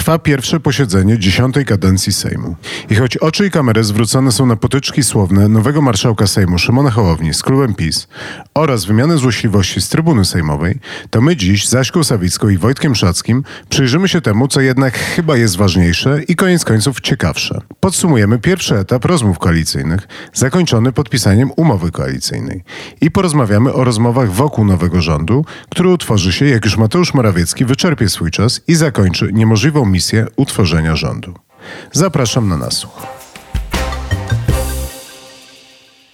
Trwa pierwsze posiedzenie dziesiątej kadencji Sejmu. I choć oczy i kamery zwrócone są na potyczki słowne nowego marszałka Sejmu Szymona Hołowni z klubem PiS oraz wymianę złośliwości z trybuny sejmowej, to my dziś z Aśką Sawicką i Wojtkiem Szackim przyjrzymy się temu, co jednak chyba jest ważniejsze i koniec końców ciekawsze. Podsumujemy pierwszy etap rozmów koalicyjnych, zakończony podpisaniem umowy koalicyjnej. I porozmawiamy o rozmowach wokół nowego rządu, który utworzy się, jak już Mateusz Morawiecki wyczerpie swój czas i zakończy niemożliwą misję utworzenia rządu. Zapraszam na nasłuch.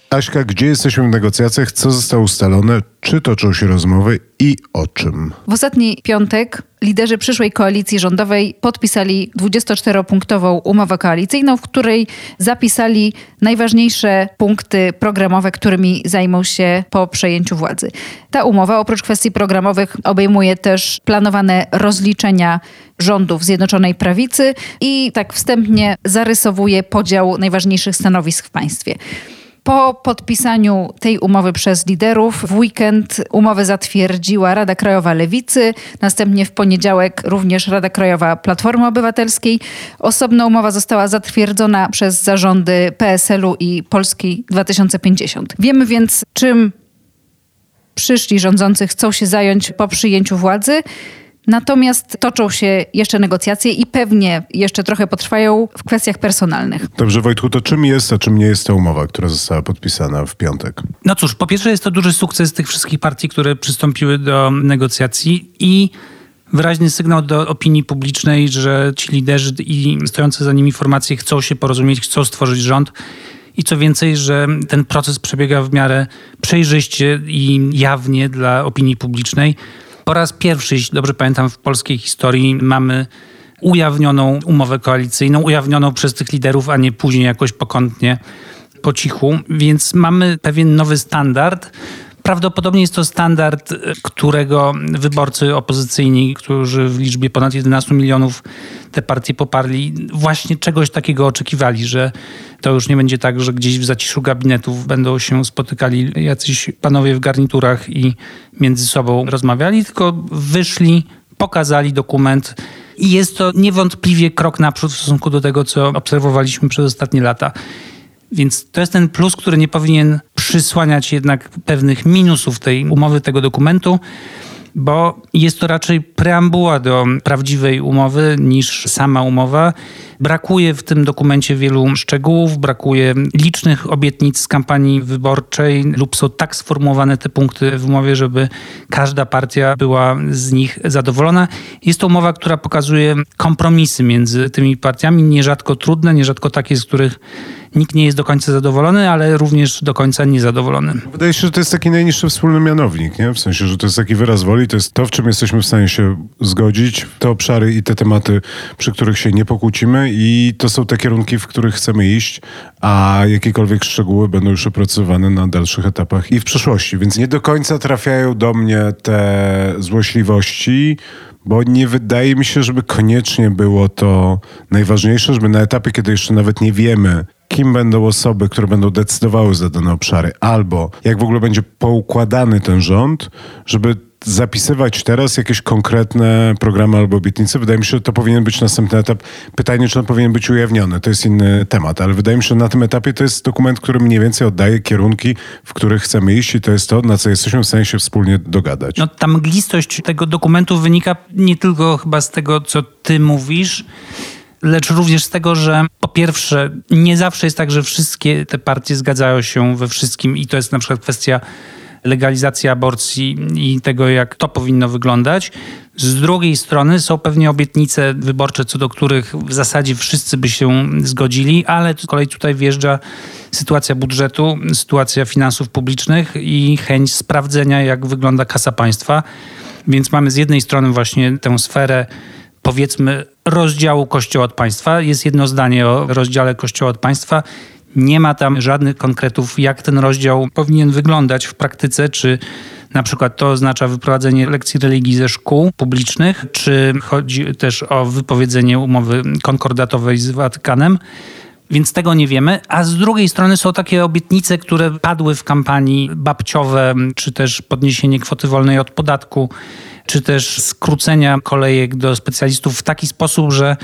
Aśka, gdzie jesteśmy w negocjacjach? Co zostało ustalone? Czy toczą się rozmowy i o czym? W ostatni piątek liderzy przyszłej koalicji rządowej podpisali 24-punktową umowę koalicyjną, w której zapisali najważniejsze punkty programowe, którymi zajmą się po przejęciu władzy. Ta umowa oprócz kwestii programowych obejmuje też planowane rozliczenia rządów Zjednoczonej Prawicy i tak wstępnie zarysowuje podział najważniejszych stanowisk w państwie. Po podpisaniu tej umowy przez liderów w weekend umowę zatwierdziła Rada Krajowa Lewicy, następnie w poniedziałek również Rada Krajowa Platformy Obywatelskiej. Osobna umowa została zatwierdzona przez zarządy PSL-u i Polski 2050. Wiemy więc, czym przyszli rządzący chcą się zająć po przyjęciu władzy. Natomiast toczą się jeszcze negocjacje i pewnie jeszcze trochę potrwają w kwestiach personalnych. Dobrze, Wojtku, to czym jest, a czym nie jest ta umowa, która została podpisana w piątek? No cóż, po pierwsze jest to duży sukces tych wszystkich partii, które przystąpiły do negocjacji i wyraźny sygnał do opinii publicznej, że ci liderzy i stojące za nimi formacje chcą się porozumieć, chcą stworzyć rząd. I co więcej, że ten proces przebiega w miarę przejrzyście i jawnie dla opinii publicznej. Po raz pierwszy, jeśli dobrze pamiętam, w polskiej historii mamy ujawnioną umowę koalicyjną, ujawnioną przez tych liderów, a nie później jakoś pokątnie, po cichu. Więc mamy pewien nowy standard. Prawdopodobnie jest to standard, którego wyborcy opozycyjni, którzy w liczbie ponad 11 milionów te partie poparli, właśnie czegoś takiego oczekiwali, że to już nie będzie tak, że gdzieś w zaciszu gabinetów będą się spotykali jacyś panowie w garniturach i między sobą rozmawiali, tylko wyszli, pokazali dokument. I jest to niewątpliwie krok naprzód w stosunku do tego, co obserwowaliśmy przez ostatnie lata. Więc to jest ten plus, który nie powinien przysłaniać jednak pewnych minusów tej umowy, tego dokumentu bo jest to raczej preambuła do prawdziwej umowy niż sama umowa. Brakuje w tym dokumencie wielu szczegółów, brakuje licznych obietnic z kampanii wyborczej lub są tak sformułowane te punkty w umowie, żeby każda partia była z nich zadowolona. Jest to umowa, która pokazuje kompromisy między tymi partiami, nierzadko trudne, nierzadko takie, z których nikt nie jest do końca zadowolony, ale również do końca niezadowolony. Wydaje się, że to jest taki najniższy wspólny mianownik, nie? W sensie, że to jest taki wyraz woli, to jest to, w czym jesteśmy w stanie się zgodzić, te obszary i te tematy, przy których się nie pokłócimy i to są te kierunki, w których chcemy iść, a jakiekolwiek szczegóły będą już opracowane na dalszych etapach i w przyszłości. Więc nie do końca trafiają do mnie te złośliwości, bo nie wydaje mi się, żeby koniecznie było to najważniejsze, żeby na etapie, kiedy jeszcze nawet nie wiemy, kim będą osoby, które będą decydowały za dane obszary, albo jak w ogóle będzie poukładany ten rząd, żeby zapisywać teraz jakieś konkretne programy albo obietnice. Wydaje mi się, że to powinien być następny etap. Pytanie, czy on powinien być ujawniony, to jest inny temat, ale wydaje mi się, że na tym etapie to jest dokument, który mniej więcej oddaje kierunki, w których chcemy iść i to jest to, na co jesteśmy w stanie się wspólnie dogadać. No, ta mglistość tego dokumentu wynika nie tylko chyba z tego, co ty mówisz, lecz również z tego, że po pierwsze, nie zawsze jest tak, że wszystkie te partie zgadzają się we wszystkim i to jest na przykład kwestia legalizacji aborcji i tego, jak to powinno wyglądać. Z drugiej strony są pewnie obietnice wyborcze, co do których w zasadzie wszyscy by się zgodzili, ale z kolei tutaj wjeżdża sytuacja budżetu, sytuacja finansów publicznych i chęć sprawdzenia, jak wygląda kasa państwa. Więc mamy z jednej strony właśnie tę sferę powiedzmy rozdziału Kościoła od państwa. Jest jedno zdanie o rozdziale Kościoła od państwa. Nie ma tam żadnych konkretów, jak ten rozdział powinien wyglądać w praktyce, czy na przykład to oznacza wyprowadzenie lekcji religii ze szkół publicznych, czy chodzi też o wypowiedzenie umowy konkordatowej z Watykanem. Więc tego nie wiemy. A z drugiej strony są takie obietnice, które padły w kampanii babciowe, czy też podniesienie kwoty wolnej od podatku, czy też skrócenia kolejek do specjalistów w taki sposób, że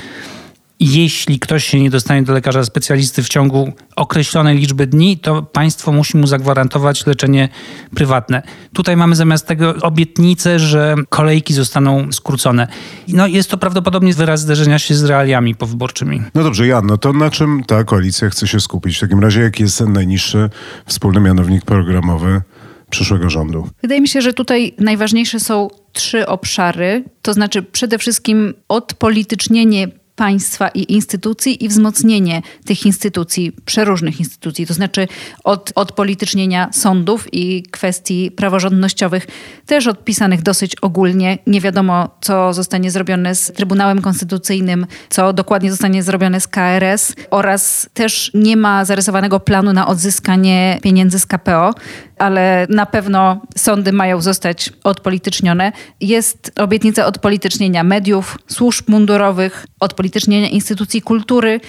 jeśli ktoś się nie dostanie do lekarza specjalisty w ciągu określonej liczby dni, to państwo musi mu zagwarantować leczenie prywatne. Tutaj mamy zamiast tego obietnicę, że kolejki zostaną skrócone. No jest to prawdopodobnie wyraz zderzenia się z realiami powyborczymi. No dobrze, Jan, no to na czym ta koalicja chce się skupić? W takim razie jaki jest ten najniższy wspólny mianownik programowy przyszłego rządu? Wydaje mi się, że tutaj najważniejsze są trzy obszary, to znaczy przede wszystkim odpolitycznienie państwa i instytucji i wzmocnienie tych instytucji, przeróżnych instytucji, to znaczy od odpolitycznienia sądów i kwestii praworządnościowych, też odpisanych dosyć ogólnie. Nie wiadomo, co zostanie zrobione z Trybunałem Konstytucyjnym, co dokładnie zostanie zrobione z KRS oraz też nie ma zarysowanego planu na odzyskanie pieniędzy z KPO ale na pewno sądy mają zostać odpolitycznione. Jest obietnica odpolitycznienia mediów, służb mundurowych, odpolitycznienia instytucji kultury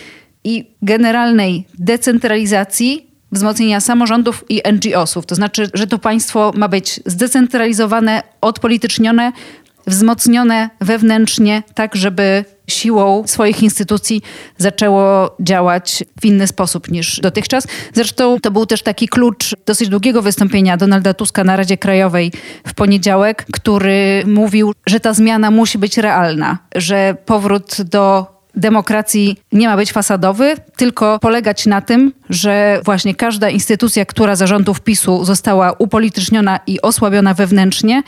i generalnej decentralizacji wzmocnienia samorządów i NGO-sów. To znaczy, że to państwo ma być zdecentralizowane, odpolitycznione, wzmocnione wewnętrznie, tak żeby siłą swoich instytucji zaczęło działać w inny sposób niż dotychczas. Zresztą to był też taki klucz dosyć długiego wystąpienia Donalda Tuska na Radzie Krajowej w poniedziałek, który mówił, że ta zmiana musi być realna, że powrót do demokracji nie ma być fasadowy, tylko polegać na tym, że właśnie każda instytucja, która zarządów PiSu została upolityczniona i osłabiona wewnętrznie,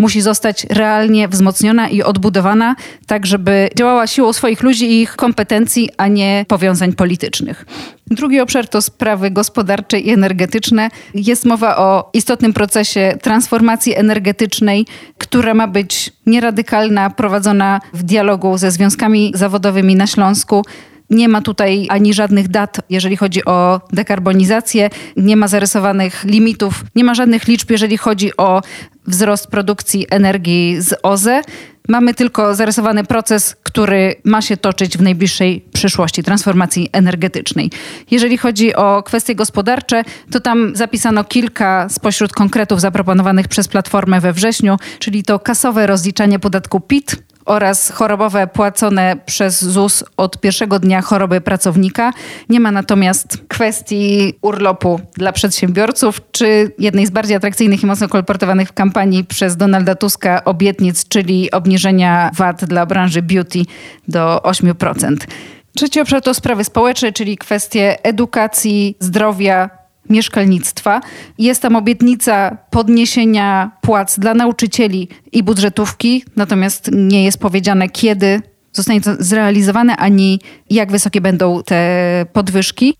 musi zostać realnie wzmocniona i odbudowana, tak żeby działała siłą swoich ludzi i ich kompetencji, a nie powiązań politycznych. Drugi obszar to sprawy gospodarcze i energetyczne. Jest mowa o istotnym procesie transformacji energetycznej, która ma być nieradykalna, prowadzona w dialogu ze związkami zawodowymi na Śląsku. Nie ma tutaj ani żadnych dat, jeżeli chodzi o dekarbonizację, nie ma zarysowanych limitów, nie ma żadnych liczb, jeżeli chodzi o wzrost produkcji energii z OZE. Mamy tylko zarysowany proces, który ma się toczyć w najbliższej przyszłości transformacji energetycznej. Jeżeli chodzi o kwestie gospodarcze, to tam zapisano kilka spośród konkretów zaproponowanych przez Platformę we wrześniu, czyli to kasowe rozliczanie podatku PIT, oraz chorobowe płacone przez ZUS od pierwszego dnia choroby pracownika. Nie ma natomiast kwestii urlopu dla przedsiębiorców, czy jednej z bardziej atrakcyjnych i mocno kolportowanych w kampanii przez Donalda Tuska obietnic, czyli obniżenia VAT dla branży beauty do 8%. Trzeci obszar to sprawy społeczne, czyli kwestie edukacji, zdrowia, mieszkalnictwa. Jest tam obietnica podniesienia płac dla nauczycieli i budżetówki, natomiast nie jest powiedziane, kiedy zostanie to zrealizowane, ani jak wysokie będą te podwyżki.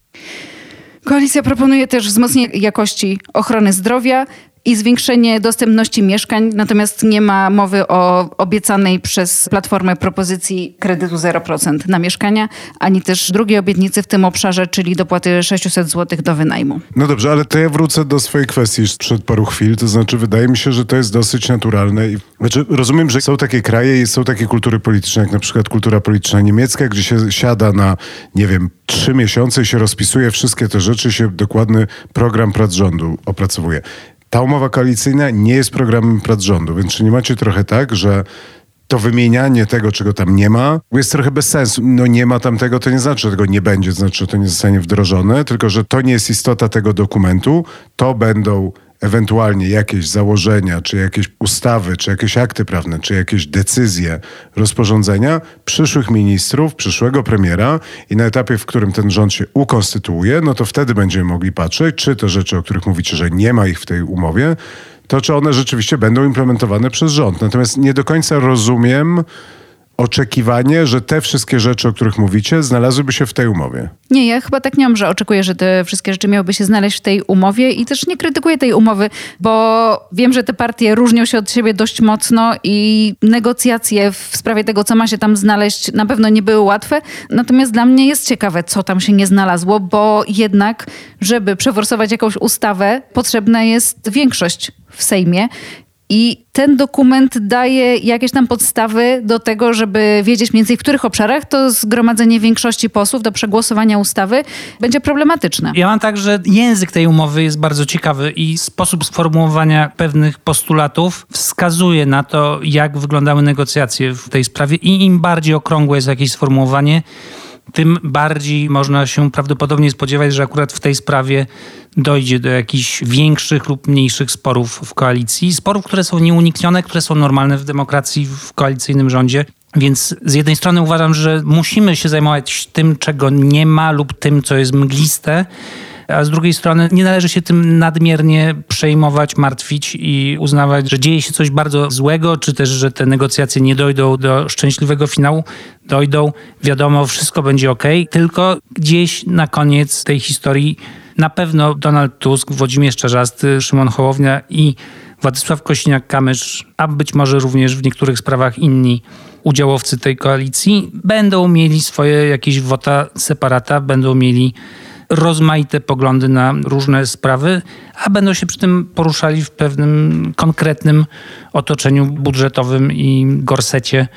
Koalicja proponuje też wzmocnienie jakości ochrony zdrowia, i zwiększenie dostępności mieszkań, natomiast nie ma mowy o obiecanej przez Platformę propozycji kredytu 0% na mieszkania, ani też drugiej obietnicy w tym obszarze, czyli dopłaty 600 zł do wynajmu. No dobrze, ale to ja wrócę do swojej kwestii sprzed paru chwil, to znaczy wydaje mi się, że to jest dosyć naturalne. Znaczy, rozumiem, że są takie kraje i są takie kultury polityczne, jak na przykład kultura polityczna niemiecka, gdzie się siada na, nie wiem, trzy miesiące i się rozpisuje wszystkie te rzeczy, się dokładny program prac rządu opracowuje ta umowa koalicyjna nie jest programem prac rządu, więc czy nie macie trochę tak, że to wymienianie tego, czego tam nie ma, jest trochę bez sensu. No nie ma tam tego, to nie znaczy, że tego nie będzie, to znaczy, że to nie zostanie wdrożone, tylko że to nie jest istota tego dokumentu. To będą ewentualnie jakieś założenia, czy jakieś ustawy, czy jakieś akty prawne, czy jakieś decyzje, rozporządzenia przyszłych ministrów, przyszłego premiera i na etapie, w którym ten rząd się ukonstytuuje, no to wtedy będziemy mogli patrzeć, czy te rzeczy, o których mówicie, że nie ma ich w tej umowie, to czy one rzeczywiście będą implementowane przez rząd. Natomiast nie do końca rozumiem, oczekiwanie, że te wszystkie rzeczy, o których mówicie, znalazłyby się w tej umowie. Nie, ja chyba tak nie mam, że oczekuję, że te wszystkie rzeczy miałyby się znaleźć w tej umowie i też nie krytykuję tej umowy, bo wiem, że te partie różnią się od siebie dość mocno i negocjacje w sprawie tego, co ma się tam znaleźć, na pewno nie były łatwe. Natomiast dla mnie jest ciekawe, co tam się nie znalazło, bo jednak, żeby przeforsować jakąś ustawę, potrzebna jest większość w Sejmie. I ten dokument daje jakieś tam podstawy do tego, żeby wiedzieć mniej więcej w których obszarach to zgromadzenie większości posłów do przegłosowania ustawy będzie problematyczne. Ja mam tak, że język tej umowy jest bardzo ciekawy i sposób sformułowania pewnych postulatów wskazuje na to, jak wyglądały negocjacje w tej sprawie i im bardziej okrągłe jest jakieś sformułowanie, tym bardziej można się prawdopodobnie spodziewać, że akurat w tej sprawie dojdzie do jakichś większych lub mniejszych sporów w koalicji. Sporów, które są nieuniknione, które są normalne w demokracji, w koalicyjnym rządzie. Więc z jednej strony uważam, że musimy się zajmować tym, czego nie ma, lub tym, co jest mgliste a z drugiej strony nie należy się tym nadmiernie przejmować, martwić i uznawać, że dzieje się coś bardzo złego, czy też, że te negocjacje nie dojdą do szczęśliwego finału. Dojdą, wiadomo, wszystko będzie ok, tylko gdzieś na koniec tej historii na pewno Donald Tusk, Włodzimierz Czarzasty, Szymon Hołownia i Władysław Kośniak-Kamysz, a być może również w niektórych sprawach inni udziałowcy tej koalicji, będą mieli swoje jakieś wota separata, będą mieli rozmaite poglądy na różne sprawy, a będą się przy tym poruszali w pewnym konkretnym otoczeniu budżetowym i gorsecie.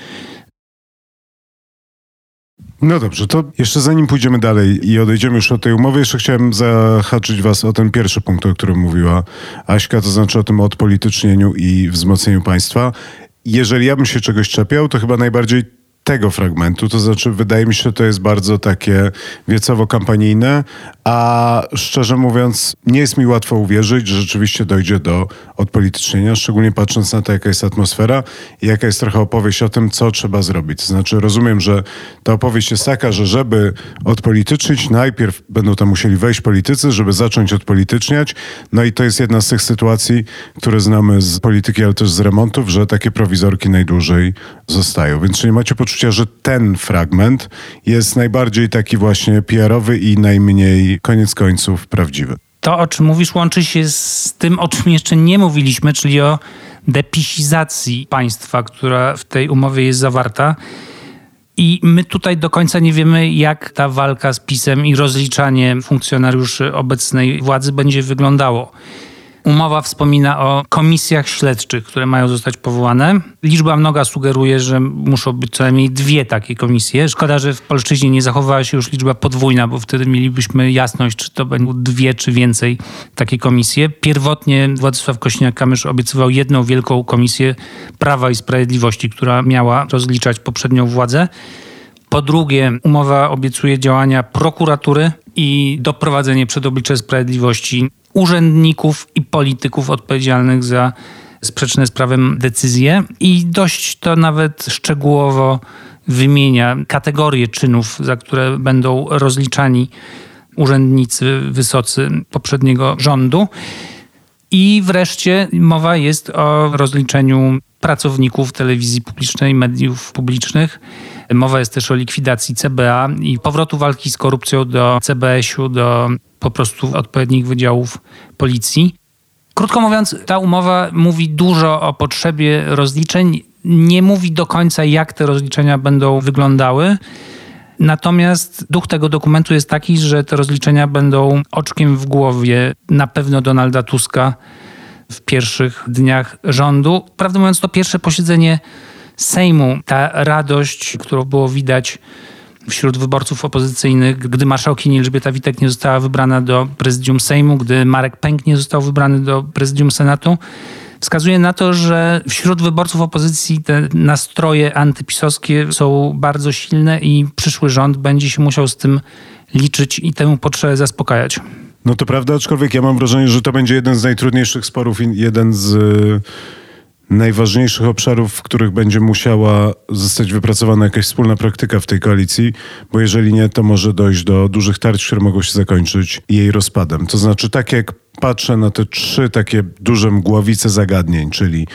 No dobrze, to jeszcze zanim pójdziemy dalej i odejdziemy już od tej umowy, jeszcze chciałem zahaczyć was o ten pierwszy punkt, o którym mówiła Aśka, to znaczy o tym odpolitycznieniu i wzmocnieniu państwa. Jeżeli ja bym się czegoś czepiał, to chyba najbardziej tego fragmentu, to znaczy wydaje mi się, że to jest bardzo takie wiecowo-kampanijne, a szczerze mówiąc nie jest mi łatwo uwierzyć, że rzeczywiście dojdzie do odpolitycznienia, szczególnie patrząc na to, jaka jest atmosfera i jaka jest trochę opowieść o tym, co trzeba zrobić. To znaczy rozumiem, że ta opowieść jest taka, że żeby odpolitycznić, najpierw będą tam musieli wejść politycy, żeby zacząć odpolityczniać, no i to jest jedna z tych sytuacji, które znamy z polityki, ale też z remontów, że takie prowizorki najdłużej zostają. Więc czy nie macie poczucia, poczucia, że ten fragment jest najbardziej taki właśnie PR-owy i najmniej koniec końców prawdziwy. To, o czym mówisz, łączy się z tym, o czym jeszcze nie mówiliśmy, czyli o depisizacji państwa, która w tej umowie jest zawarta. I my tutaj do końca nie wiemy, jak ta walka z PiSem i rozliczanie funkcjonariuszy obecnej władzy będzie wyglądało. Umowa wspomina o komisjach śledczych, które mają zostać powołane. Liczba mnoga sugeruje, że muszą być co najmniej dwie takie komisje. Szkoda, że w polszczyźnie nie zachowała się już liczba podwójna, bo wtedy mielibyśmy jasność, czy to będą dwie, czy więcej takie komisje. Pierwotnie Władysław Kośniak-Kamysz obiecywał jedną wielką komisję Prawa i Sprawiedliwości, która miała rozliczać poprzednią władzę. Po drugie, umowa obiecuje działania prokuratury i doprowadzenie przed oblicze sprawiedliwości urzędników i polityków odpowiedzialnych za sprzeczne z prawem decyzje i dość to nawet szczegółowo wymienia kategorie czynów, za które będą rozliczani urzędnicy wysocy poprzedniego rządu. I wreszcie mowa jest o rozliczeniu pracowników telewizji publicznej, mediów publicznych. Mowa jest też o likwidacji CBA i powrotu walki z korupcją do CBS-u, do po prostu odpowiednich wydziałów policji. Krótko mówiąc, ta umowa mówi dużo o potrzebie rozliczeń, nie mówi do końca, jak te rozliczenia będą wyglądały. Natomiast duch tego dokumentu jest taki, że te rozliczenia będą oczkiem w głowie na pewno Donalda Tuska w pierwszych dniach rządu. Prawdę mówiąc, to pierwsze posiedzenie Sejmu, ta radość, którą było widać wśród wyborców opozycyjnych, gdy marszałkini Elżbieta Witek nie została wybrana do prezydium Sejmu, gdy Marek Pęk nie został wybrany do prezydium Senatu, wskazuje na to, że wśród wyborców opozycji te nastroje antypisowskie są bardzo silne i przyszły rząd będzie się musiał z tym liczyć i temu potrzebę zaspokajać. No to prawda, aczkolwiek ja mam wrażenie, że to będzie jeden z najtrudniejszych sporów, jeden z najważniejszych obszarów, w których będzie musiała zostać wypracowana jakaś wspólna praktyka w tej koalicji, bo jeżeli nie, to może dojść do dużych tarć, które mogą się zakończyć jej rozpadem. To znaczy, tak jak patrzę na te trzy takie duże mgławice zagadnień, czyli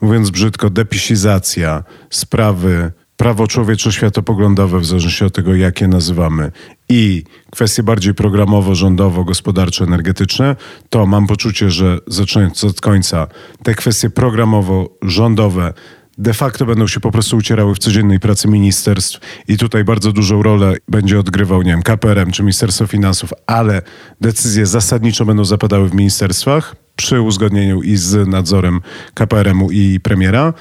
mówiąc brzydko, depisizacja, sprawy prawo człowiecze światopoglądowe, w zależności od tego, jakie nazywamy, i kwestie bardziej programowo-rządowo-gospodarcze-energetyczne, to mam poczucie, że zaczynając od końca, te kwestie programowo-rządowe de facto będą się po prostu ucierały w codziennej pracy ministerstw i tutaj bardzo dużą rolę będzie odgrywał, nie wiem, KPRM czy Ministerstwo Finansów, ale decyzje zasadniczo będą zapadały w ministerstwach przy uzgodnieniu i z nadzorem KPRM-u i premiera.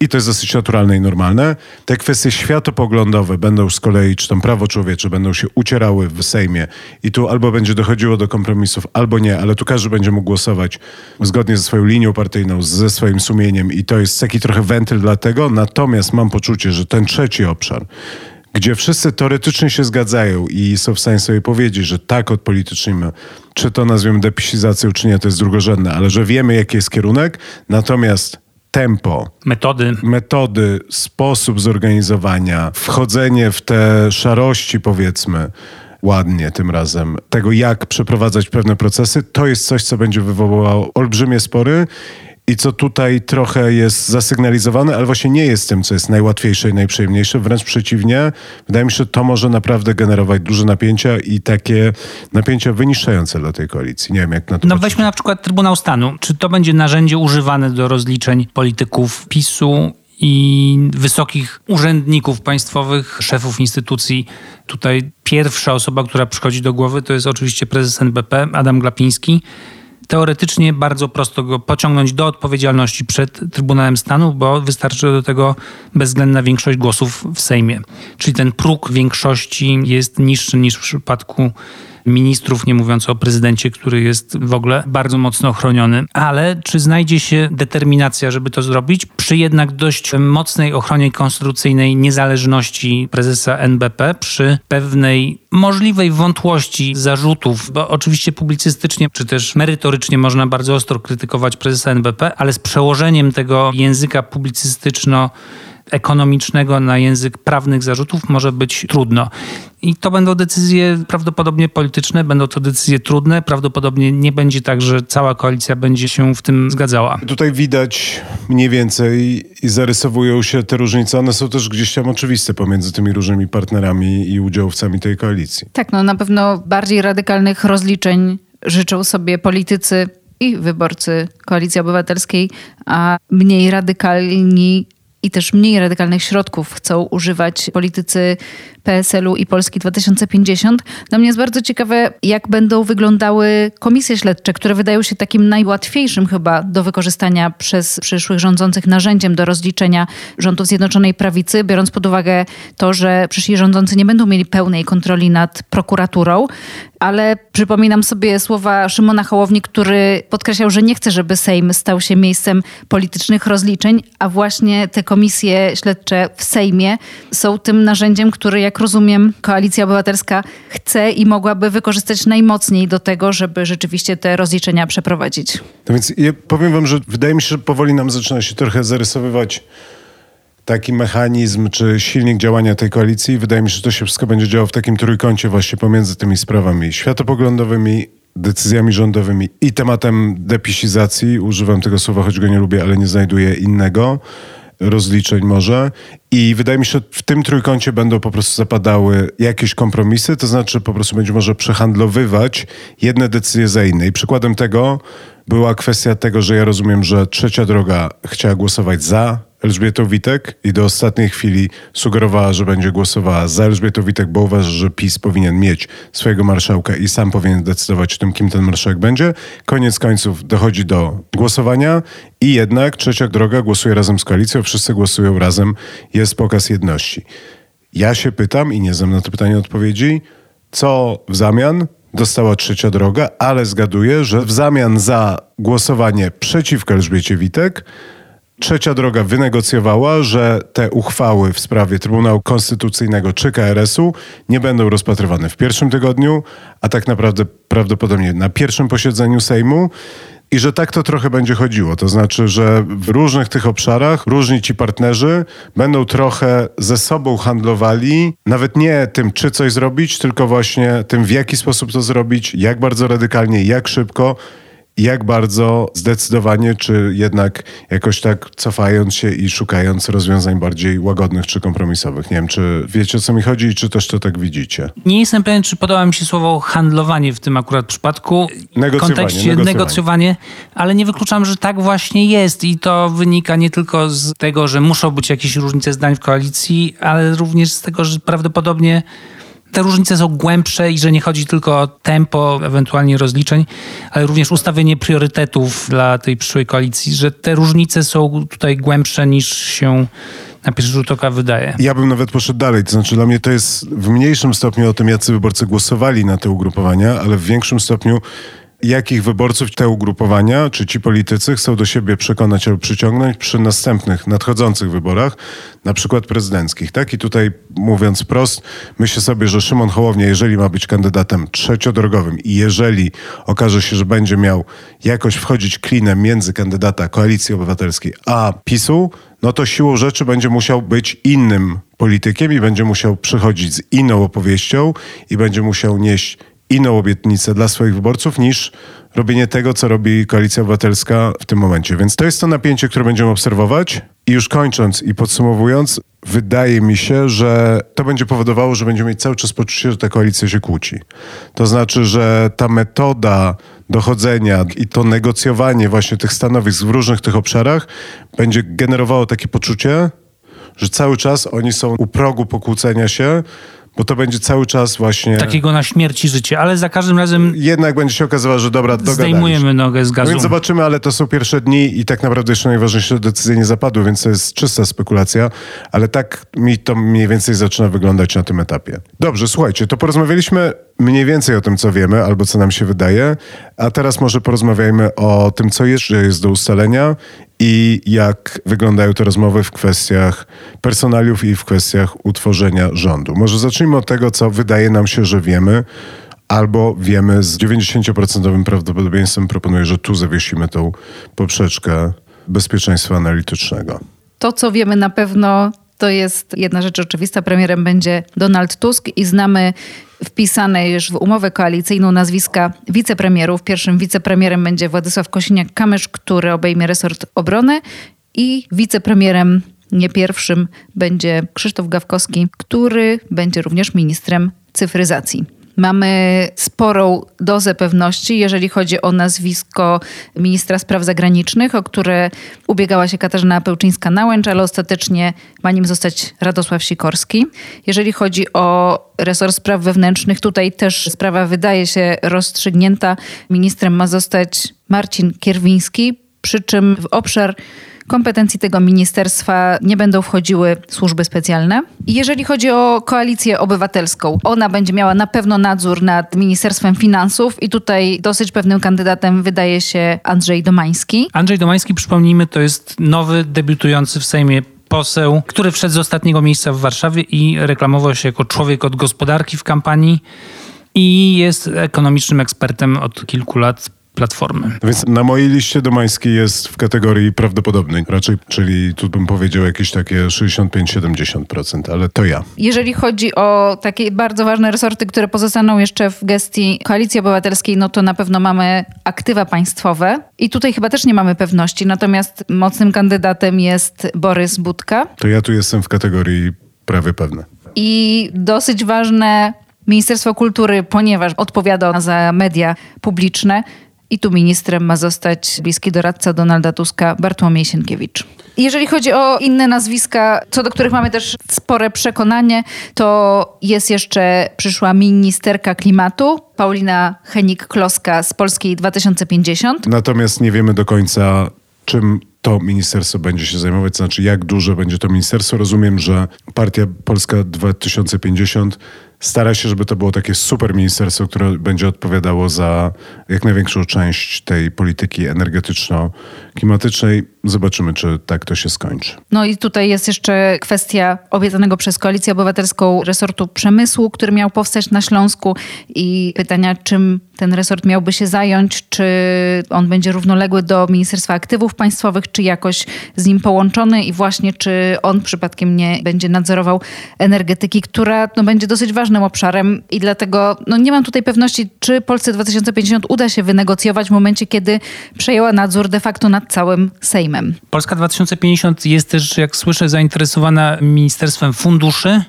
I to jest dosyć naturalne i normalne. Te kwestie światopoglądowe będą z kolei, czy tam prawo człowiecze, będą się ucierały w Sejmie i tu albo będzie dochodziło do kompromisów, albo nie, ale tu każdy będzie mógł głosować zgodnie ze swoją linią partyjną, ze swoim sumieniem i to jest taki trochę wentyl dla tego. Natomiast mam poczucie, że ten trzeci obszar, gdzie wszyscy teoretycznie się zgadzają i są w stanie sobie powiedzieć, że tak odpolitycznimy, czy to nazwiemy depisizacją, czy nie, to jest drugorzędne, ale że wiemy, jaki jest kierunek, natomiast tempo, metody. metody, sposób zorganizowania, wchodzenie w te szarości, powiedzmy, ładnie tym razem, tego jak przeprowadzać pewne procesy, to jest coś, co będzie wywoływało olbrzymie spory i co tutaj trochę jest zasygnalizowane, ale właśnie nie jest tym, co jest najłatwiejsze i najprzyjemniejsze. Wręcz przeciwnie, wydaje mi się, że to może naprawdę generować duże napięcia i takie napięcia wyniszczające dla tej koalicji. Nie wiem, jak na to No weźmy na przykład Trybunał Stanu. Czy to będzie narzędzie używane do rozliczeń polityków PiSu i wysokich urzędników państwowych, szefów instytucji. Tutaj pierwsza osoba, która przychodzi do głowy, to jest oczywiście prezes NBP, Adam Glapiński teoretycznie bardzo prosto go pociągnąć do odpowiedzialności przed Trybunałem Stanu, bo wystarczy do tego bezwzględna większość głosów w Sejmie. Czyli ten próg większości jest niższy niż w przypadku ministrów, nie mówiąc o prezydencie, który jest w ogóle bardzo mocno chroniony. Ale czy znajdzie się determinacja, żeby to zrobić, przy jednak dość mocnej ochronie konstytucyjnej niezależności prezesa NBP, przy pewnej możliwej wątłości zarzutów, bo oczywiście publicystycznie czy też merytorycznie można bardzo ostro krytykować prezesa NBP, ale z przełożeniem tego języka publicystyczno ekonomicznego na język prawnych zarzutów może być trudno. I to będą decyzje prawdopodobnie polityczne, będą to decyzje trudne. Prawdopodobnie nie będzie tak, że cała koalicja będzie się w tym zgadzała. Tutaj widać mniej więcej i zarysowują się te różnice. One są też gdzieś tam oczywiste pomiędzy tymi różnymi partnerami i udziałowcami tej koalicji. Tak, no na pewno bardziej radykalnych rozliczeń życzą sobie politycy i wyborcy Koalicji Obywatelskiej, a mniej radykalni i też mniej radykalnych środków chcą używać politycy PSL-u i Polski 2050. Dla mnie jest bardzo ciekawe, jak będą wyglądały komisje śledcze, które wydają się takim najłatwiejszym chyba do wykorzystania przez przyszłych rządzących narzędziem do rozliczenia rządów Zjednoczonej Prawicy, biorąc pod uwagę to, że przyszli rządzący nie będą mieli pełnej kontroli nad prokuraturą. Ale przypominam sobie słowa Szymona Hołowni, który podkreślał, że nie chce, żeby Sejm stał się miejscem politycznych rozliczeń, a właśnie te komisje śledcze w Sejmie są tym narzędziem, które, jak rozumiem, Koalicja Obywatelska chce i mogłaby wykorzystać najmocniej do tego, żeby rzeczywiście te rozliczenia przeprowadzić. No więc ja powiem wam, że wydaje mi się, że powoli nam zaczyna się trochę zarysowywać taki mechanizm czy silnik działania tej koalicji. Wydaje mi się, że to się wszystko będzie działo w takim trójkącie właśnie pomiędzy tymi sprawami światopoglądowymi, decyzjami rządowymi i tematem depisizacji. Używam tego słowa, choć go nie lubię, ale nie znajduję innego rozliczeń może. I wydaje mi się, że w tym trójkącie będą po prostu zapadały jakieś kompromisy, to znaczy po prostu będzie może przehandlowywać jedne decyzje za inne. I przykładem tego była kwestia tego, że ja rozumiem, że trzecia droga chciała głosować za Elżbietą Witek i do ostatniej chwili sugerowała, że będzie głosowała za Elżbietą Witek, bo uważa, że PiS powinien mieć swojego marszałka i sam powinien decydować o tym, kim ten marszałek będzie. Koniec końców dochodzi do głosowania i jednak trzecia droga głosuje razem z koalicją, wszyscy głosują razem, jest pokaz jedności. Ja się pytam i nie znam na to pytanie odpowiedzi, co w zamian dostała trzecia droga, ale zgaduję, że w zamian za głosowanie przeciwko Elżbiecie Witek Trzecia droga wynegocjowała, że te uchwały w sprawie Trybunału Konstytucyjnego czy KRS-u nie będą rozpatrywane w pierwszym tygodniu, a tak naprawdę prawdopodobnie na pierwszym posiedzeniu Sejmu. I że tak to trochę będzie chodziło. To znaczy, że w różnych tych obszarach różni ci partnerzy będą trochę ze sobą handlowali, nawet nie tym, czy coś zrobić, tylko właśnie tym, w jaki sposób to zrobić, jak bardzo radykalnie, jak szybko jak bardzo zdecydowanie, czy jednak jakoś tak cofając się i szukając rozwiązań bardziej łagodnych czy kompromisowych. Nie wiem, czy wiecie o co mi chodzi i czy też to tak widzicie. Nie jestem pewien, czy podoba mi się słowo handlowanie w tym akurat przypadku. Negocjowanie, W kontekście negocjowanie. negocjowanie, ale nie wykluczam, że tak właśnie jest i to wynika nie tylko z tego, że muszą być jakieś różnice zdań w koalicji, ale również z tego, że prawdopodobnie te różnice są głębsze i że nie chodzi tylko o tempo ewentualnie rozliczeń, ale również ustawienie priorytetów dla tej przyszłej koalicji, że te różnice są tutaj głębsze niż się na pierwszy rzut oka wydaje. Ja bym nawet poszedł dalej. To znaczy, dla mnie to jest w mniejszym stopniu o tym, jacy wyborcy głosowali na te ugrupowania, ale w większym stopniu jakich wyborców te ugrupowania, czy ci politycy chcą do siebie przekonać albo przyciągnąć przy następnych, nadchodzących wyborach, na przykład prezydenckich. Tak? I tutaj mówiąc prost, myślę sobie, że Szymon Hołownia, jeżeli ma być kandydatem trzeciodrogowym i jeżeli okaże się, że będzie miał jakoś wchodzić klinem między kandydata Koalicji Obywatelskiej a PiSu, no to siłą rzeczy będzie musiał być innym politykiem i będzie musiał przychodzić z inną opowieścią i będzie musiał nieść inną obietnicę dla swoich wyborców niż robienie tego, co robi Koalicja Obywatelska w tym momencie. Więc to jest to napięcie, które będziemy obserwować. I już kończąc i podsumowując, wydaje mi się, że to będzie powodowało, że będziemy mieć cały czas poczucie, że ta koalicja się kłóci. To znaczy, że ta metoda dochodzenia i to negocjowanie właśnie tych stanowisk w różnych tych obszarach będzie generowało takie poczucie, że cały czas oni są u progu pokłócenia się, bo to będzie cały czas właśnie... Takiego na śmierci życie, ale za każdym razem Jednak będzie się okazywało, że dobra, dogadaliśmy. zdejmujemy nogę z No gazu. więc zobaczymy, ale to są pierwsze dni i tak naprawdę jeszcze najważniejsze decyzje nie zapadły, więc to jest czysta spekulacja, ale tak mi to mniej więcej zaczyna wyglądać na tym etapie. Dobrze, słuchajcie, to porozmawialiśmy mniej więcej o tym, co wiemy, albo co nam się wydaje, a teraz może porozmawiajmy o tym, co jeszcze jest do ustalenia i jak wyglądają te rozmowy w kwestiach personaliów i w kwestiach utworzenia rządu. Może zacznijmy od tego, co wydaje nam się, że wiemy, albo wiemy z 90% prawdopodobieństwem, proponuję, że tu zawiesimy tą poprzeczkę bezpieczeństwa analitycznego. To, co wiemy na pewno, to jest jedna rzecz oczywista. Premierem będzie Donald Tusk i znamy wpisane już w umowę koalicyjną nazwiska wicepremierów. Pierwszym wicepremierem będzie Władysław Kosiniak-Kamysz, który obejmie resort obrony i wicepremierem nie pierwszym będzie Krzysztof Gawkowski, który będzie również ministrem cyfryzacji. Mamy sporą dozę pewności, jeżeli chodzi o nazwisko ministra spraw zagranicznych, o które ubiegała się Katarzyna Pełczyńska-Nałęcz, ale ostatecznie ma nim zostać Radosław Sikorski. Jeżeli chodzi o resort spraw wewnętrznych, tutaj też sprawa wydaje się rozstrzygnięta. Ministrem ma zostać Marcin Kierwiński, przy czym w obszar kompetencji tego ministerstwa nie będą wchodziły służby specjalne. Jeżeli chodzi o koalicję obywatelską, ona będzie miała na pewno nadzór nad Ministerstwem Finansów i tutaj dosyć pewnym kandydatem wydaje się Andrzej Domański. Andrzej Domański, przypomnijmy, to jest nowy, debiutujący w Sejmie poseł, który wszedł z ostatniego miejsca w Warszawie i reklamował się jako człowiek od gospodarki w kampanii i jest ekonomicznym ekspertem od kilku lat Platformy. Więc na mojej liście Domański jest w kategorii prawdopodobnej raczej, czyli tu bym powiedział jakieś takie 65-70%, ale to ja. Jeżeli chodzi o takie bardzo ważne resorty, które pozostaną jeszcze w gestii Koalicji Obywatelskiej, no to na pewno mamy aktywa państwowe i tutaj chyba też nie mamy pewności, natomiast mocnym kandydatem jest Borys Budka To ja tu jestem w kategorii prawie pewne. i dosyć ważne Ministerstwo Kultury, ponieważ odpowiada za media publiczne i tu ministrem ma zostać bliski doradca Donalda Tuska Bartłomiej Sienkiewicz. Jeżeli chodzi o inne nazwiska, co do których mamy też spore przekonanie, to jest jeszcze przyszła ministerka klimatu Paulina Henik-Kloska z Polskiej 2050. Natomiast nie wiemy do końca, czym to ministerstwo będzie się zajmować, znaczy jak duże będzie to ministerstwo. Rozumiem, że Partia Polska 2050 stara się, żeby to było takie super ministerstwo, które będzie odpowiadało za jak największą część tej polityki energetyczno-klimatycznej. Zobaczymy, czy tak to się skończy. No i tutaj jest jeszcze kwestia obiecanego przez Koalicję Obywatelską resortu przemysłu, który miał powstać na Śląsku i pytania, czym ten resort miałby się zająć, czy on będzie równoległy do Ministerstwa Aktywów Państwowych, czy jakoś z nim połączony i właśnie czy on przypadkiem nie będzie nadzorował energetyki, która no, będzie dosyć ważnym obszarem i dlatego no, nie mam tutaj pewności, czy Polsce 2050 uda się wynegocjować w momencie, kiedy przejęła nadzór de facto nad całym Sejmem. Polska 2050 jest też, jak słyszę, zainteresowana Ministerstwem Funduszy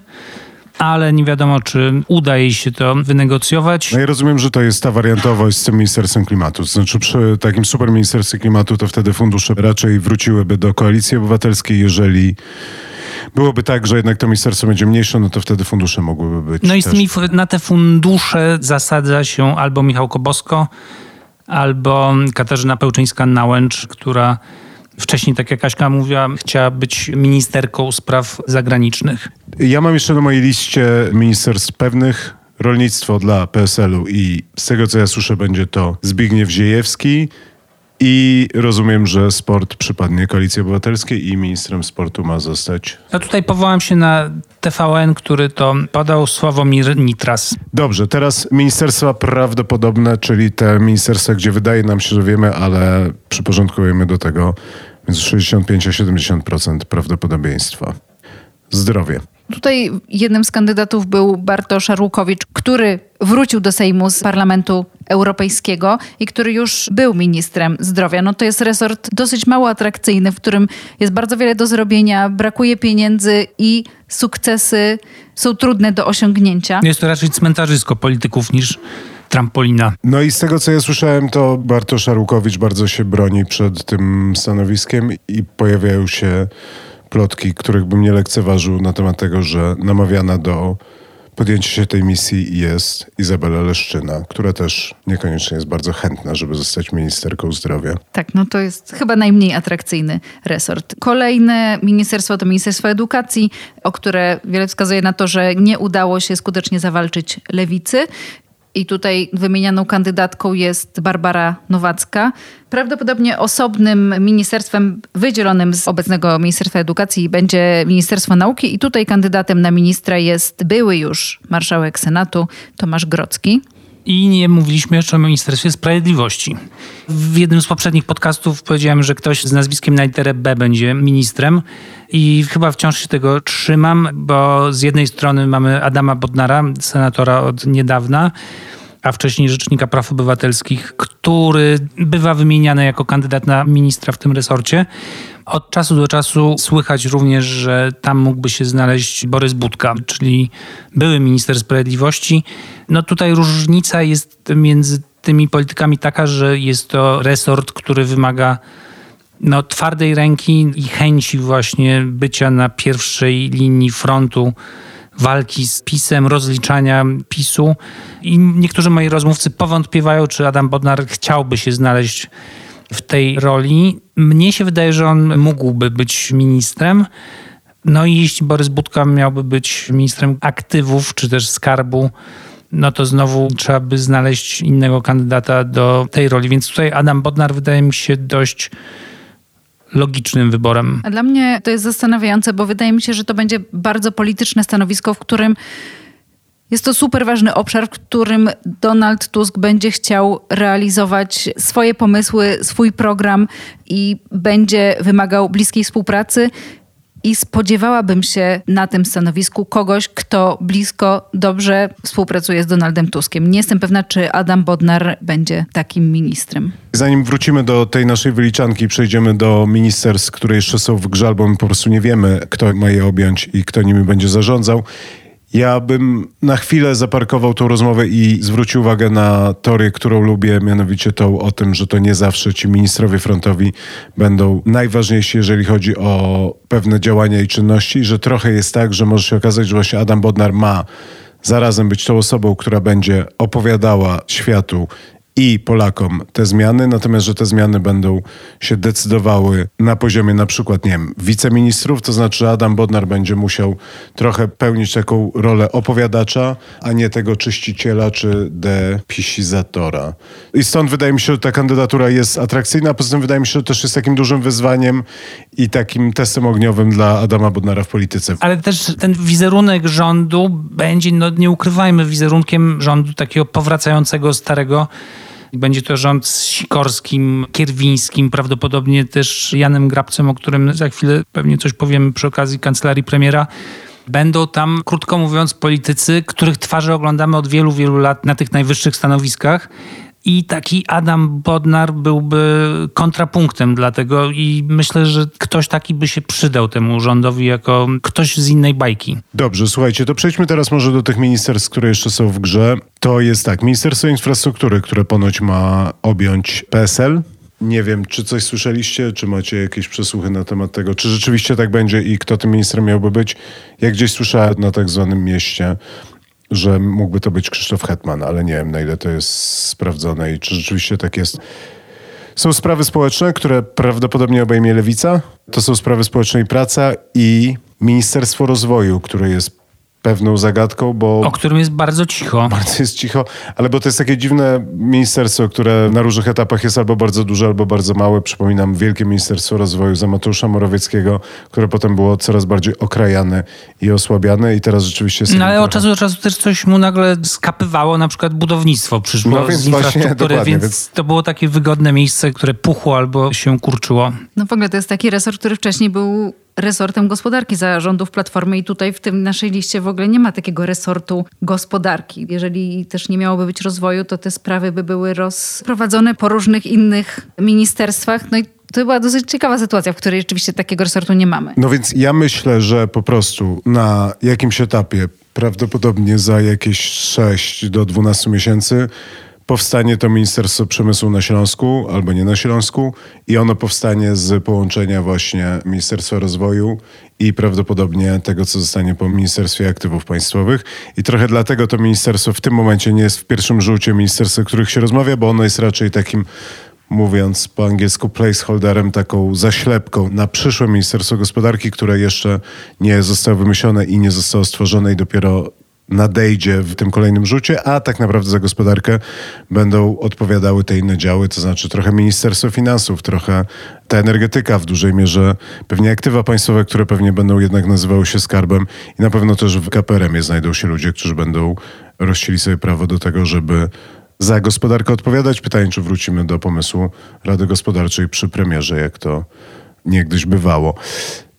ale nie wiadomo, czy uda jej się to wynegocjować. No ja rozumiem, że to jest ta wariantowość z tym Ministerstwem Klimatu. Znaczy przy takim super Ministerstwie Klimatu to wtedy fundusze raczej wróciłyby do Koalicji Obywatelskiej, jeżeli byłoby tak, że jednak to ministerstwo będzie mniejsze, no to wtedy fundusze mogłyby być. No i z tymi, na te fundusze zasadza się albo Michał Kobosko, albo Katarzyna Pełczyńska-Nałęcz, która wcześniej, tak jak Kaśka mówiła, chciała być ministerką spraw zagranicznych. Ja mam jeszcze na mojej liście ministerstw pewnych. Rolnictwo dla PSL-u i z tego co ja słyszę będzie to Zbigniew Ziejewski i rozumiem, że sport przypadnie Koalicji Obywatelskiej i ministrem sportu ma zostać. Ja tutaj powołam się na TVN, który to podał Sławomir Nitras. Dobrze, teraz ministerstwa prawdopodobne, czyli te ministerstwa, gdzie wydaje nam się, że wiemy, ale przyporządkujemy do tego między 65 a 70% prawdopodobieństwa. Zdrowie. Tutaj jednym z kandydatów był Bartosz Arłukowicz, który wrócił do Sejmu z Parlamentu Europejskiego i który już był ministrem zdrowia. No to jest resort dosyć mało atrakcyjny, w którym jest bardzo wiele do zrobienia, brakuje pieniędzy i sukcesy są trudne do osiągnięcia. Jest to raczej cmentarzysko polityków niż trampolina. No i z tego, co ja słyszałem, to Bartosz Arłukowicz bardzo się broni przed tym stanowiskiem i pojawiają się plotki, których bym nie lekceważył na temat tego, że namawiana do podjęcia się tej misji jest Izabela Leszczyna, która też niekoniecznie jest bardzo chętna, żeby zostać ministerką zdrowia. Tak, no to jest chyba najmniej atrakcyjny resort. Kolejne ministerstwo to Ministerstwo Edukacji, o które wiele wskazuje na to, że nie udało się skutecznie zawalczyć lewicy. I tutaj wymienianą kandydatką jest Barbara Nowacka. Prawdopodobnie osobnym ministerstwem wydzielonym z obecnego Ministerstwa Edukacji będzie Ministerstwo Nauki i tutaj kandydatem na ministra jest były już marszałek Senatu Tomasz Grocki. I nie mówiliśmy jeszcze o Ministerstwie Sprawiedliwości. W jednym z poprzednich podcastów powiedziałem, że ktoś z nazwiskiem na literę B będzie ministrem i chyba wciąż się tego trzymam, bo z jednej strony mamy Adama Bodnara, senatora od niedawna, a wcześniej Rzecznika Praw Obywatelskich, który bywa wymieniany jako kandydat na ministra w tym resorcie. Od czasu do czasu słychać również, że tam mógłby się znaleźć Borys Budka, czyli były minister sprawiedliwości. No tutaj różnica jest między tymi politykami taka, że jest to resort, który wymaga no, twardej ręki i chęci właśnie bycia na pierwszej linii frontu walki z PiSem, rozliczania PiSu. I niektórzy moi rozmówcy powątpiewają, czy Adam Bodnar chciałby się znaleźć w tej roli. Mnie się wydaje, że on mógłby być ministrem. No i jeśli Borys Budka miałby być ministrem aktywów czy też skarbu, no to znowu trzeba by znaleźć innego kandydata do tej roli. Więc tutaj Adam Bodnar wydaje mi się dość logicznym wyborem. A dla mnie to jest zastanawiające, bo wydaje mi się, że to będzie bardzo polityczne stanowisko, w którym jest to super ważny obszar, w którym Donald Tusk będzie chciał realizować swoje pomysły, swój program i będzie wymagał bliskiej współpracy. I spodziewałabym się na tym stanowisku kogoś, kto blisko, dobrze współpracuje z Donaldem Tuskiem. Nie jestem pewna, czy Adam Bodnar będzie takim ministrem. Zanim wrócimy do tej naszej wyliczanki, przejdziemy do ministerstw, które jeszcze są w grze, bo my po prostu nie wiemy, kto ma je objąć i kto nimi będzie zarządzał. Ja bym na chwilę zaparkował tą rozmowę i zwrócił uwagę na teorię, którą lubię, mianowicie tą o tym, że to nie zawsze ci ministrowie frontowi będą najważniejsi, jeżeli chodzi o pewne działania i czynności, że trochę jest tak, że może się okazać, że właśnie Adam Bodnar ma zarazem być tą osobą, która będzie opowiadała światu i Polakom te zmiany, natomiast, że te zmiany będą się decydowały na poziomie na przykład, nie wiem, wiceministrów, to znaczy, że Adam Bodnar będzie musiał trochę pełnić taką rolę opowiadacza, a nie tego czyściciela czy depisizatora. I stąd wydaje mi się, że ta kandydatura jest atrakcyjna, a poza tym wydaje mi się, że też jest takim dużym wyzwaniem i takim testem ogniowym dla Adama Bodnara w polityce. Ale też ten wizerunek rządu będzie, no nie ukrywajmy, wizerunkiem rządu takiego powracającego starego będzie to rząd z Sikorskim, Kierwińskim, prawdopodobnie też Janem Grabcem, o którym za chwilę pewnie coś powiemy przy okazji kancelarii premiera. Będą tam, krótko mówiąc, politycy, których twarze oglądamy od wielu, wielu lat na tych najwyższych stanowiskach. I taki Adam Bodnar byłby kontrapunktem dlatego i myślę, że ktoś taki by się przydał temu rządowi jako ktoś z innej bajki. Dobrze, słuchajcie, to przejdźmy teraz może do tych ministerstw, które jeszcze są w grze. To jest tak, Ministerstwo Infrastruktury, które ponoć ma objąć PSL. Nie wiem, czy coś słyszeliście, czy macie jakieś przesłuchy na temat tego, czy rzeczywiście tak będzie i kto tym ministrem miałby być. Jak gdzieś słyszałem na tak zwanym mieście, że mógłby to być Krzysztof Hetman, ale nie wiem na ile to jest sprawdzone i czy rzeczywiście tak jest. Są sprawy społeczne, które prawdopodobnie obejmie Lewica. To są sprawy społeczne i praca i Ministerstwo Rozwoju, które jest pewną zagadką, bo... O którym jest bardzo cicho. Bardzo jest cicho, ale bo to jest takie dziwne ministerstwo, które na różnych etapach jest albo bardzo duże, albo bardzo małe. Przypominam Wielkie Ministerstwo Rozwoju za Mateusza Morawieckiego, które potem było coraz bardziej okrajane i osłabiane i teraz rzeczywiście... No ale od czasu do czasu też coś mu nagle skapywało, na przykład budownictwo przyszło no, więc z infrastruktury, właśnie, więc, więc to było takie wygodne miejsce, które puchło albo się kurczyło. No w ogóle to jest taki resort, który wcześniej był resortem gospodarki zarządów Platformy i tutaj w tym naszej liście w ogóle nie ma takiego resortu gospodarki. Jeżeli też nie miałoby być rozwoju, to te sprawy by były rozprowadzone po różnych innych ministerstwach. No i to była dosyć ciekawa sytuacja, w której rzeczywiście takiego resortu nie mamy. No więc ja myślę, że po prostu na jakimś etapie, prawdopodobnie za jakieś 6 do 12 miesięcy, powstanie to Ministerstwo Przemysłu na Śląsku albo nie na Śląsku i ono powstanie z połączenia właśnie Ministerstwa Rozwoju i prawdopodobnie tego, co zostanie po Ministerstwie Aktywów Państwowych. I trochę dlatego to ministerstwo w tym momencie nie jest w pierwszym rzucie ministerstwem, o których się rozmawia, bo ono jest raczej takim mówiąc po angielsku, placeholderem, taką zaślepką na przyszłe Ministerstwo Gospodarki, które jeszcze nie zostało wymyślone i nie zostało stworzone i dopiero nadejdzie w tym kolejnym rzucie, a tak naprawdę za gospodarkę będą odpowiadały te inne działy, to znaczy trochę Ministerstwo Finansów, trochę ta energetyka w dużej mierze, pewnie aktywa państwowe, które pewnie będą jednak nazywały się skarbem i na pewno też w KPRM-ie znajdą się ludzie, którzy będą rozcięli sobie prawo do tego, żeby za gospodarkę odpowiadać. Pytanie, czy wrócimy do pomysłu Rady Gospodarczej przy premierze, jak to niegdyś bywało.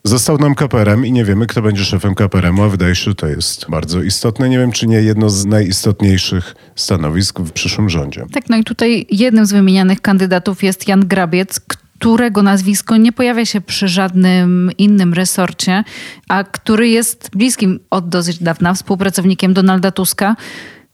Został nam KPRM i nie wiemy, kto będzie szefem KPRM-u, a wydaje się, że to jest bardzo istotne. Nie wiem, czy nie jedno z najistotniejszych stanowisk w przyszłym rządzie. Tak, no i tutaj jednym z wymienianych kandydatów jest Jan Grabiec, którego nazwisko nie pojawia się przy żadnym innym resorcie, a który jest bliskim od dosyć dawna współpracownikiem Donalda Tuska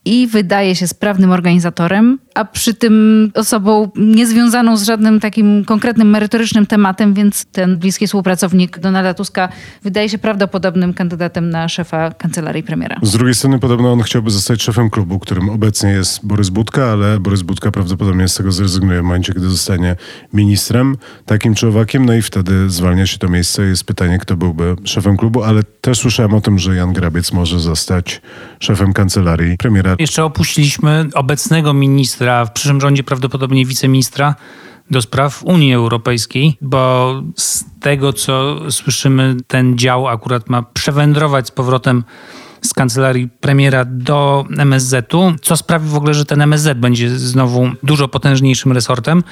i wydaje się sprawnym organizatorem, a przy tym osobą niezwiązaną z żadnym takim konkretnym merytorycznym tematem, więc ten bliski współpracownik Donalda Tuska wydaje się prawdopodobnym kandydatem na szefa kancelarii premiera. Z drugiej strony podobno on chciałby zostać szefem klubu, którym obecnie jest Borys Budka, ale Borys Budka prawdopodobnie z tego zrezygnuje w momencie, gdy zostanie ministrem, takim czy owakiem, no i wtedy zwalnia się to miejsce. Jest pytanie, kto byłby szefem klubu, ale też słyszałem o tym, że Jan Grabiec może zostać szefem kancelarii premiera. Jeszcze opuściliśmy obecnego ministra w przyszłym rządzie prawdopodobnie wiceministra do spraw Unii Europejskiej, bo z tego, co słyszymy, ten dział akurat ma przewędrować z powrotem z kancelarii premiera do MSZ-u, co sprawi w ogóle, że ten MSZ będzie znowu dużo potężniejszym resortem.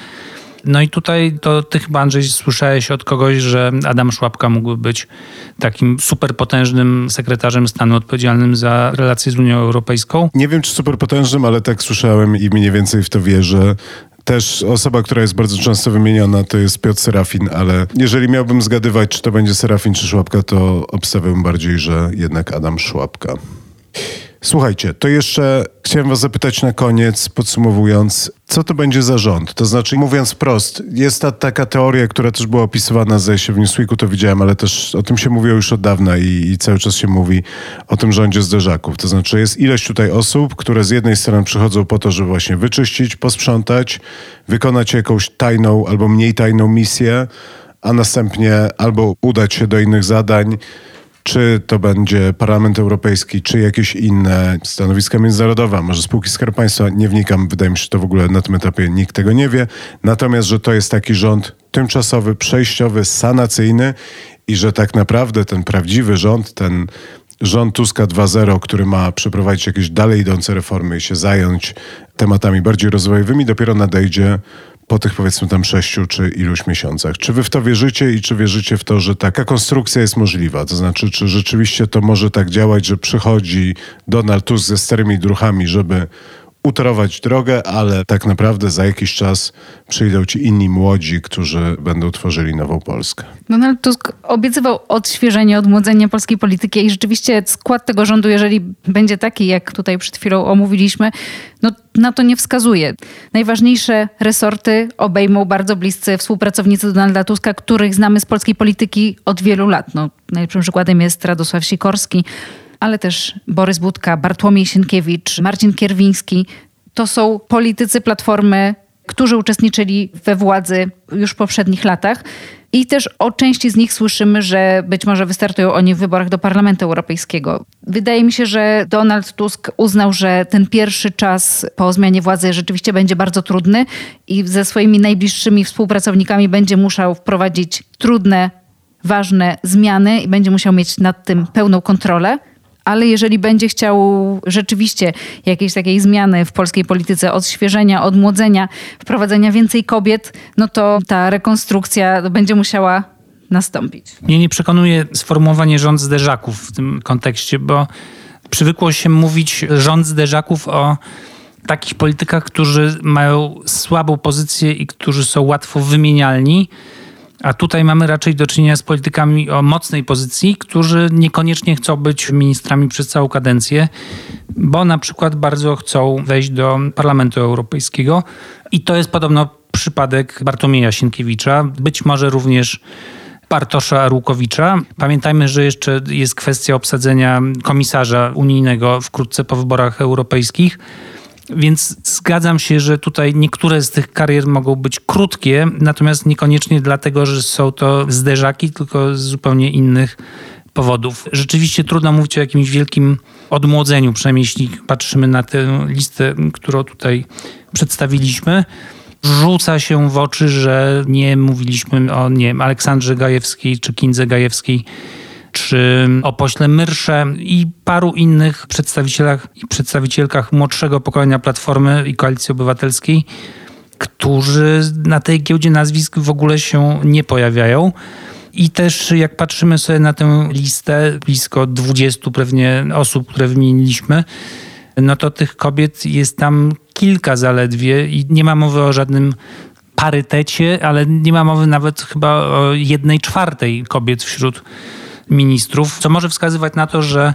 No i tutaj to ty chyba, Andrzej, słyszałeś od kogoś, że Adam Szłapka mógłby być takim superpotężnym sekretarzem stanu odpowiedzialnym za relacje z Unią Europejską. Nie wiem, czy superpotężnym, ale tak słyszałem i mniej więcej w to wierzę. Też osoba, która jest bardzo często wymieniona, to jest Piotr Serafin, ale jeżeli miałbym zgadywać, czy to będzie Serafin czy Szłapka, to obstawiałbym bardziej, że jednak Adam Szłapka. Słuchajcie, to jeszcze chciałem was zapytać na koniec, podsumowując, co to będzie za rząd? To znaczy, mówiąc wprost, jest ta taka teoria, która też była opisywana, zdaje się, w Newsweeku to widziałem, ale też o tym się mówiło już od dawna i, i cały czas się mówi o tym rządzie zderzaków. To znaczy, jest ileś tutaj osób, które z jednej strony przychodzą po to, żeby właśnie wyczyścić, posprzątać, wykonać jakąś tajną albo mniej tajną misję, a następnie albo udać się do innych zadań, czy to będzie Parlament Europejski, czy jakieś inne stanowiska międzynarodowe, może spółki Skarbu Państwa, nie wnikam, wydaje mi się, że to w ogóle na tym etapie nikt tego nie wie. Natomiast, że to jest taki rząd tymczasowy, przejściowy, sanacyjny i że tak naprawdę ten prawdziwy rząd, ten rząd Tuska 2.0, który ma przeprowadzić jakieś dalej idące reformy i się zająć tematami bardziej rozwojowymi, dopiero nadejdzie po tych powiedzmy tam sześciu czy iluś miesiącach. Czy wy w to wierzycie i czy wierzycie w to, że taka konstrukcja jest możliwa? To znaczy, czy rzeczywiście to może tak działać, że przychodzi Donald Tusk ze starymi druchami, żeby utorować drogę, ale tak naprawdę za jakiś czas przyjdą ci inni młodzi, którzy będą tworzyli nową Polskę. Donald Tusk obiecywał odświeżenie, odmłodzenie polskiej polityki i rzeczywiście skład tego rządu, jeżeli będzie taki, jak tutaj przed chwilą omówiliśmy, no na to nie wskazuje. Najważniejsze resorty obejmą bardzo bliscy współpracownicy Donalda Tuska, których znamy z polskiej polityki od wielu lat. No, najlepszym przykładem jest Radosław Sikorski, ale też Borys Budka, Bartłomiej Sienkiewicz, Marcin Kierwiński. To są politycy Platformy, którzy uczestniczyli we władzy już w poprzednich latach. I też o części z nich słyszymy, że być może wystartują oni w wyborach do Parlamentu Europejskiego. Wydaje mi się, że Donald Tusk uznał, że ten pierwszy czas po zmianie władzy rzeczywiście będzie bardzo trudny i ze swoimi najbliższymi współpracownikami będzie musiał wprowadzić trudne, ważne zmiany i będzie musiał mieć nad tym pełną kontrolę ale jeżeli będzie chciał rzeczywiście jakiejś takiej zmiany w polskiej polityce, odświeżenia, odmłodzenia, wprowadzenia więcej kobiet, no to ta rekonstrukcja będzie musiała nastąpić. Mnie nie przekonuje sformułowanie rząd zderzaków w tym kontekście, bo przywykło się mówić rząd zderzaków o takich politykach, którzy mają słabą pozycję i którzy są łatwo wymienialni a tutaj mamy raczej do czynienia z politykami o mocnej pozycji, którzy niekoniecznie chcą być ministrami przez całą kadencję, bo na przykład bardzo chcą wejść do Parlamentu Europejskiego. I to jest podobno przypadek Bartłomieja Sienkiewicza, być może również Bartosza Arłukowicza. Pamiętajmy, że jeszcze jest kwestia obsadzenia komisarza unijnego wkrótce po wyborach europejskich. Więc zgadzam się, że tutaj niektóre z tych karier mogą być krótkie, natomiast niekoniecznie dlatego, że są to zderzaki, tylko z zupełnie innych powodów. Rzeczywiście trudno mówić o jakimś wielkim odmłodzeniu, przynajmniej jeśli patrzymy na tę listę, którą tutaj przedstawiliśmy. Rzuca się w oczy, że nie mówiliśmy o nie wiem, Aleksandrze Gajewskiej czy Kindze Gajewskiej czy o pośle Myrsze i paru innych przedstawicielach i przedstawicielkach młodszego pokolenia Platformy i Koalicji Obywatelskiej, którzy na tej giełdzie nazwisk w ogóle się nie pojawiają. I też jak patrzymy sobie na tę listę, blisko 20 pewnie osób, które wymieniliśmy, no to tych kobiet jest tam kilka zaledwie i nie ma mowy o żadnym parytecie, ale nie ma mowy nawet chyba o jednej czwartej kobiet wśród ministrów, co może wskazywać na to, że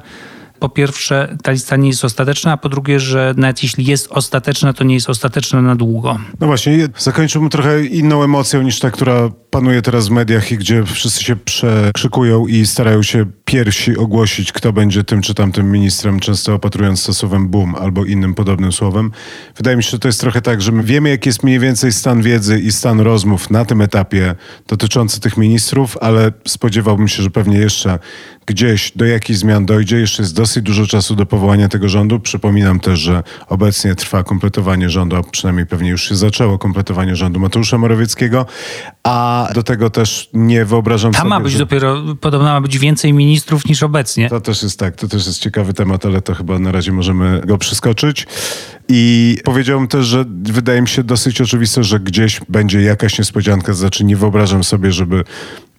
po pierwsze, ta lista nie jest ostateczna, a po drugie, że nawet jeśli jest ostateczna, to nie jest ostateczna na długo. No właśnie, zakończyłbym trochę inną emocją niż ta, która panuje teraz w mediach i gdzie wszyscy się przekrzykują i starają się piersi ogłosić, kto będzie tym czy tamtym ministrem, często opatrując to słowem boom albo innym podobnym słowem. Wydaje mi się, że to jest trochę tak, że my wiemy, jaki jest mniej więcej stan wiedzy i stan rozmów na tym etapie dotyczący tych ministrów, ale spodziewałbym się, że pewnie jeszcze gdzieś do jakichś zmian dojdzie. Jeszcze jest dosyć dużo czasu do powołania tego rządu. Przypominam też, że obecnie trwa kompletowanie rządu, a przynajmniej pewnie już się zaczęło kompletowanie rządu Mateusza Morawieckiego, a do tego też nie wyobrażam Tam sobie... ma być że... dopiero, podobno ma być więcej ministrów niż obecnie. To też jest tak, to też jest ciekawy temat, ale to chyba na razie możemy go przeskoczyć. I powiedziałbym też, że wydaje mi się dosyć oczywiste, że gdzieś będzie jakaś niespodzianka, znaczy nie wyobrażam sobie, żeby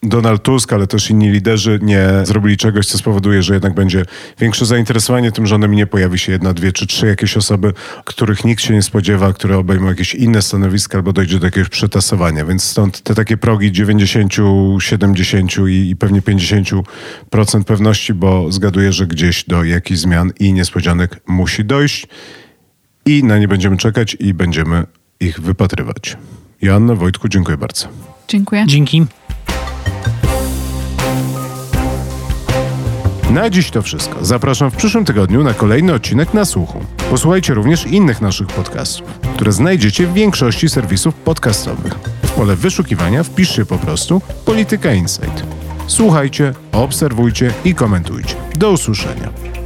Donald Tusk, ale też inni liderzy nie zrobili czegoś, co spowoduje, że jednak będzie większe zainteresowanie tym rządem i nie pojawi się jedna, dwie czy trzy jakieś osoby, których nikt się nie spodziewa, które obejmą jakieś inne stanowiska albo dojdzie do jakiegoś przetasowania. Więc stąd te takie progi 90, 70 i, i pewnie 50% pewności, bo zgaduję, że gdzieś do jakichś zmian i niespodzianek musi dojść i na nie będziemy czekać i będziemy ich wypatrywać. Joanna, Wojtku, dziękuję bardzo. Dziękuję. Dzięki. Na dziś to wszystko. Zapraszam w przyszłym tygodniu na kolejny odcinek na słuchu. Posłuchajcie również innych naszych podcastów, które znajdziecie w większości serwisów podcastowych. W pole wyszukiwania wpiszcie po prostu Polityka Insight. Słuchajcie, obserwujcie i komentujcie. Do usłyszenia.